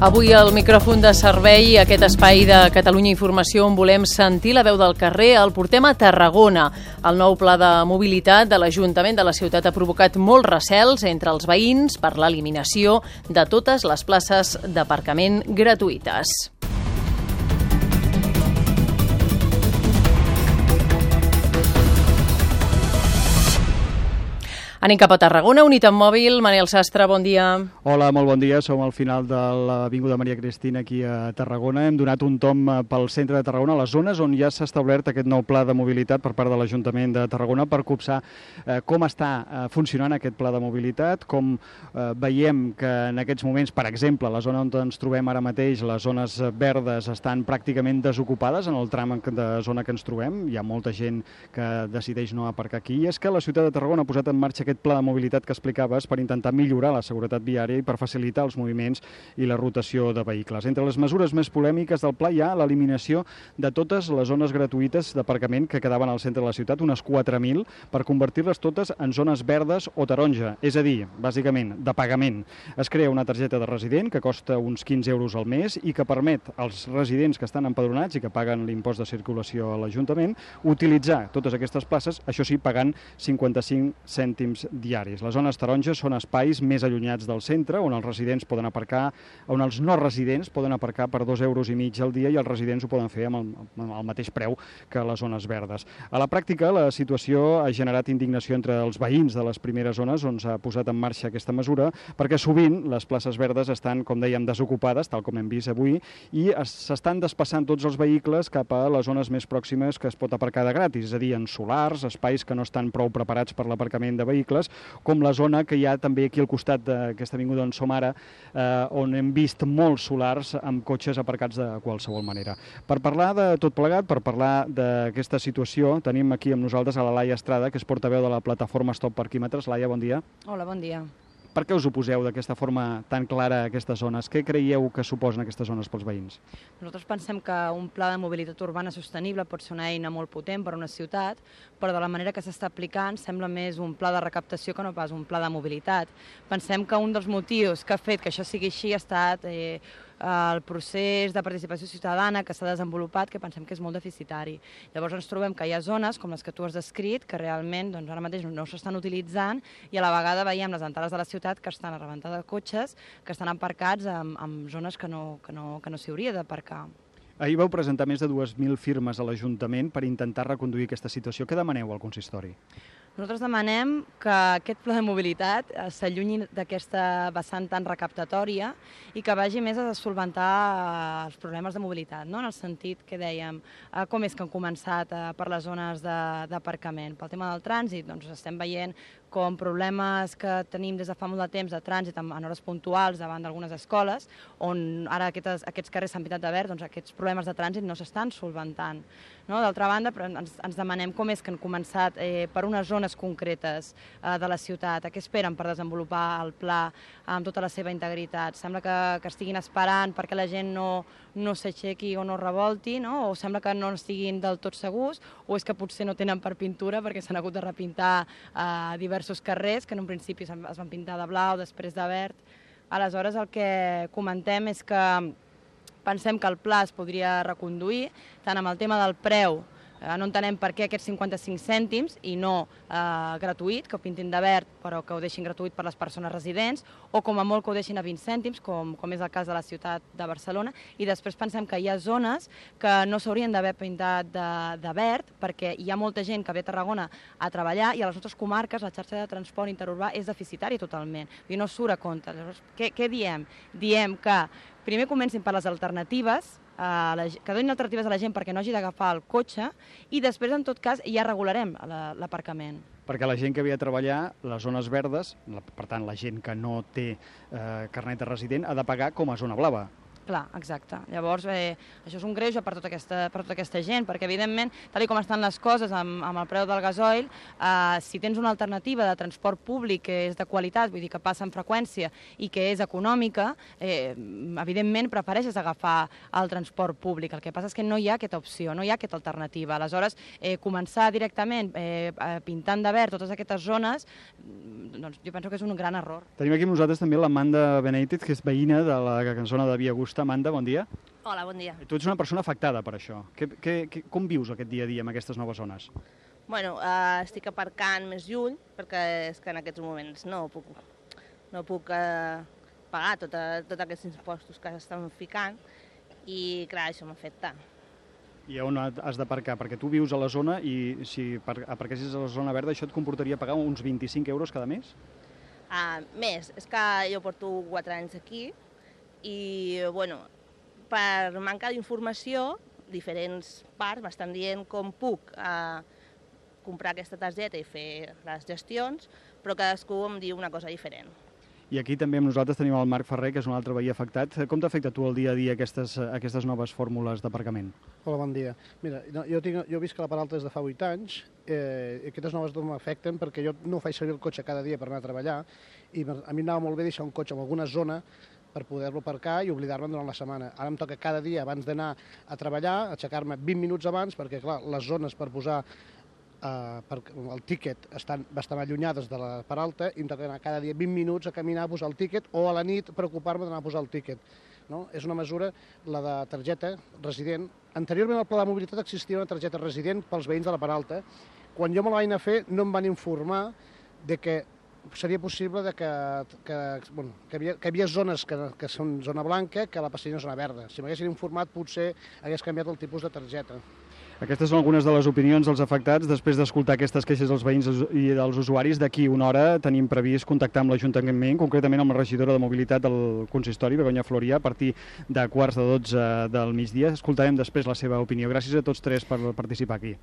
Avui al micròfon de servei, aquest espai de Catalunya Informació on volem sentir la veu del carrer, el portem a Tarragona. El nou pla de mobilitat de l'Ajuntament de la ciutat ha provocat molts recels entre els veïns per l'eliminació de totes les places d'aparcament gratuïtes. Anem cap a Tarragona, Unitat Mòbil, Manel Sastre, bon dia. Hola, molt bon dia. Som al final de l'Avinguda Maria Cristina aquí a Tarragona. Hem donat un tom pel centre de Tarragona, les zones on ja s'ha establert aquest nou pla de mobilitat per part de l'Ajuntament de Tarragona per copsar eh, com està eh, funcionant aquest pla de mobilitat, com eh, veiem que en aquests moments, per exemple, la zona on ens trobem ara mateix, les zones verdes estan pràcticament desocupades en el tram de zona que ens trobem. Hi ha molta gent que decideix no aparcar aquí. I és que la ciutat de Tarragona ha posat en marxa aquest pla de mobilitat que explicaves per intentar millorar la seguretat viària i per facilitar els moviments i la rotació de vehicles. Entre les mesures més polèmiques del pla hi ha l'eliminació de totes les zones gratuïtes d'aparcament que quedaven al centre de la ciutat, unes 4.000, per convertir-les totes en zones verdes o taronja, és a dir, bàsicament, de pagament. Es crea una targeta de resident que costa uns 15 euros al mes i que permet als residents que estan empadronats i que paguen l'impost de circulació a l'Ajuntament utilitzar totes aquestes places, això sí, pagant 55 cèntims cèntims diaris. Les zones taronges són espais més allunyats del centre, on els residents poden aparcar, on els no residents poden aparcar per dos euros i mig al dia i els residents ho poden fer amb el, amb el mateix preu que les zones verdes. A la pràctica, la situació ha generat indignació entre els veïns de les primeres zones on s'ha posat en marxa aquesta mesura, perquè sovint les places verdes estan, com dèiem, desocupades, tal com hem vist avui, i s'estan despassant tots els vehicles cap a les zones més pròximes que es pot aparcar de gratis, és a dir, en solars, espais que no estan prou preparats per l'aparcament de vehicles vehicles, com la zona que hi ha també aquí al costat d'aquesta avinguda on som ara, eh, on hem vist molts solars amb cotxes aparcats de qualsevol manera. Per parlar de tot plegat, per parlar d'aquesta situació, tenim aquí amb nosaltres a la Laia Estrada, que és portaveu de la plataforma Stop Parquímetres. Laia, bon dia. Hola, bon dia. Per què us oposeu d'aquesta forma tan clara a aquestes zones? Què creieu que suposen aquestes zones pels veïns? Nosaltres pensem que un pla de mobilitat urbana sostenible pot ser una eina molt potent per a una ciutat, però de la manera que s'està aplicant sembla més un pla de recaptació que no pas un pla de mobilitat. Pensem que un dels motius que ha fet que això sigui així ha estat eh, el procés de participació ciutadana que s'ha desenvolupat, que pensem que és molt deficitari. Llavors ens trobem que hi ha zones, com les que tu has descrit, que realment doncs, ara mateix no s'estan utilitzant i a la vegada veiem les entrades de la ciutat que estan arrebentades de cotxes, que estan aparcats en, en zones que no, que no, que no s'hi hauria d'aparcar. Ahir vau presentar més de 2.000 firmes a l'Ajuntament per intentar reconduir aquesta situació. Què demaneu al consistori? Nosaltres demanem que aquest pla de mobilitat eh, s'allunyi d'aquesta vessant tan recaptatòria i que vagi més a solventar eh, els problemes de mobilitat, no? en el sentit que dèiem eh, com és que han començat per les zones d'aparcament. Pel tema del trànsit, doncs estem veient com problemes que tenim des de fa molt de temps de trànsit en, hores puntuals davant d'algunes escoles, on ara aquestes, aquests carrers s'han pintat de verd, doncs aquests problemes de trànsit no s'estan solventant. No? D'altra banda, ens, ens demanem com és que han començat eh, per unes zones concretes eh, de la ciutat, a què esperen per desenvolupar el pla amb tota la seva integritat. Sembla que, que estiguin esperant perquè la gent no, no s'aixequi o no revolti, no? o sembla que no estiguin del tot segurs, o és que potser no tenen per pintura perquè s'han hagut de repintar eh, diversos diversos carrers, que en un principi es van pintar de blau, després de verd. Aleshores, el que comentem és que pensem que el pla es podria reconduir, tant amb el tema del preu no entenem per què aquests 55 cèntims i no eh, gratuït, que ho pintin de verd però que ho deixin gratuït per les persones residents, o com a molt que ho deixin a 20 cèntims, com, com és el cas de la ciutat de Barcelona, i després pensem que hi ha zones que no s'haurien d'haver pintat de, de verd perquè hi ha molta gent que ve a Tarragona a treballar i a les nostres comarques la xarxa de transport interurbà és deficitària totalment, i no surt a compte. Llavors, què, què diem? Diem que primer comencin per les alternatives, a la, que donin alternatives a la gent perquè no hagi d'agafar el cotxe i després, en tot cas, ja regularem l'aparcament. Perquè la gent que ve a treballar, les zones verdes, la, per tant, la gent que no té eh, carnet de resident, ha de pagar com a zona blava. Clar, exacte. Llavors, eh, això és un greuge per tota, aquesta, per tota aquesta gent, perquè, evidentment, tal com estan les coses amb, amb el preu del gasoil, eh, si tens una alternativa de transport públic que és de qualitat, vull dir que passa en freqüència i que és econòmica, eh, evidentment prefereixes agafar el transport públic. El que passa és que no hi ha aquesta opció, no hi ha aquesta alternativa. Aleshores, eh, començar directament eh, pintant de verd totes aquestes zones, doncs jo penso que és un gran error. Tenim aquí amb nosaltres també l'Amanda Benítez, que és veïna de la cançona de Via Augusta. Amanda, bon dia. Hola, bon dia. Tu ets una persona afectada per això. Que, que, que, com vius aquest dia a dia amb aquestes noves zones? Bueno, uh, estic aparcant més lluny, perquè és que en aquests moments no puc, no puc uh, pagar tota, tots aquests impostos que s'estan ficant i, clar, això m'afecta. I on has d'aparcar? Perquè tu vius a la zona i si aparquessis a la zona verda això et comportaria pagar uns 25 euros cada mes? Uh, més, és que jo porto 4 anys aquí i, bueno, per manca d'informació, diferents parts m'estan dient com puc eh, comprar aquesta targeta i fer les gestions, però cadascú em diu una cosa diferent. I aquí també amb nosaltres tenim el Marc Ferrer, que és un altre veí afectat. Com t'afecta tu el dia a dia aquestes, aquestes noves fórmules d'aparcament? Hola, bon dia. Mira, jo, tinc, jo visc a la Peralta des de fa 8 anys, eh, i aquestes noves no m'afecten perquè jo no faig servir el cotxe cada dia per anar a treballar, i a mi anava molt bé deixar un cotxe en alguna zona per poder-lo aparcar i oblidar-me'n durant la setmana. Ara em toca cada dia, abans d'anar a treballar, aixecar-me 20 minuts abans, perquè, clar, les zones per posar eh, per, el tíquet estan bastant allunyades de la Peralta i em toca anar cada dia 20 minuts a caminar a posar el tíquet o a la nit preocupar-me d'anar a posar el tíquet. No? És una mesura, la de targeta resident. Anteriorment al pla de mobilitat existia una targeta resident pels veïns de la Peralta. Quan jo me la vaig anar a fer no em van informar de que seria possible de que, que, bueno, que, havia, que havia zones que, que són zona blanca que la passarien a zona verda. Si m'haguessin informat potser hagués canviat el tipus de targeta. Aquestes són algunes de les opinions dels afectats. Després d'escoltar aquestes queixes dels veïns i dels usuaris, d'aquí una hora tenim previst contactar amb l'Ajuntament, concretament amb la regidora de mobilitat del consistori, Begoña Floria, a partir de quarts de 12 del migdia. Escoltarem després la seva opinió. Gràcies a tots tres per participar aquí.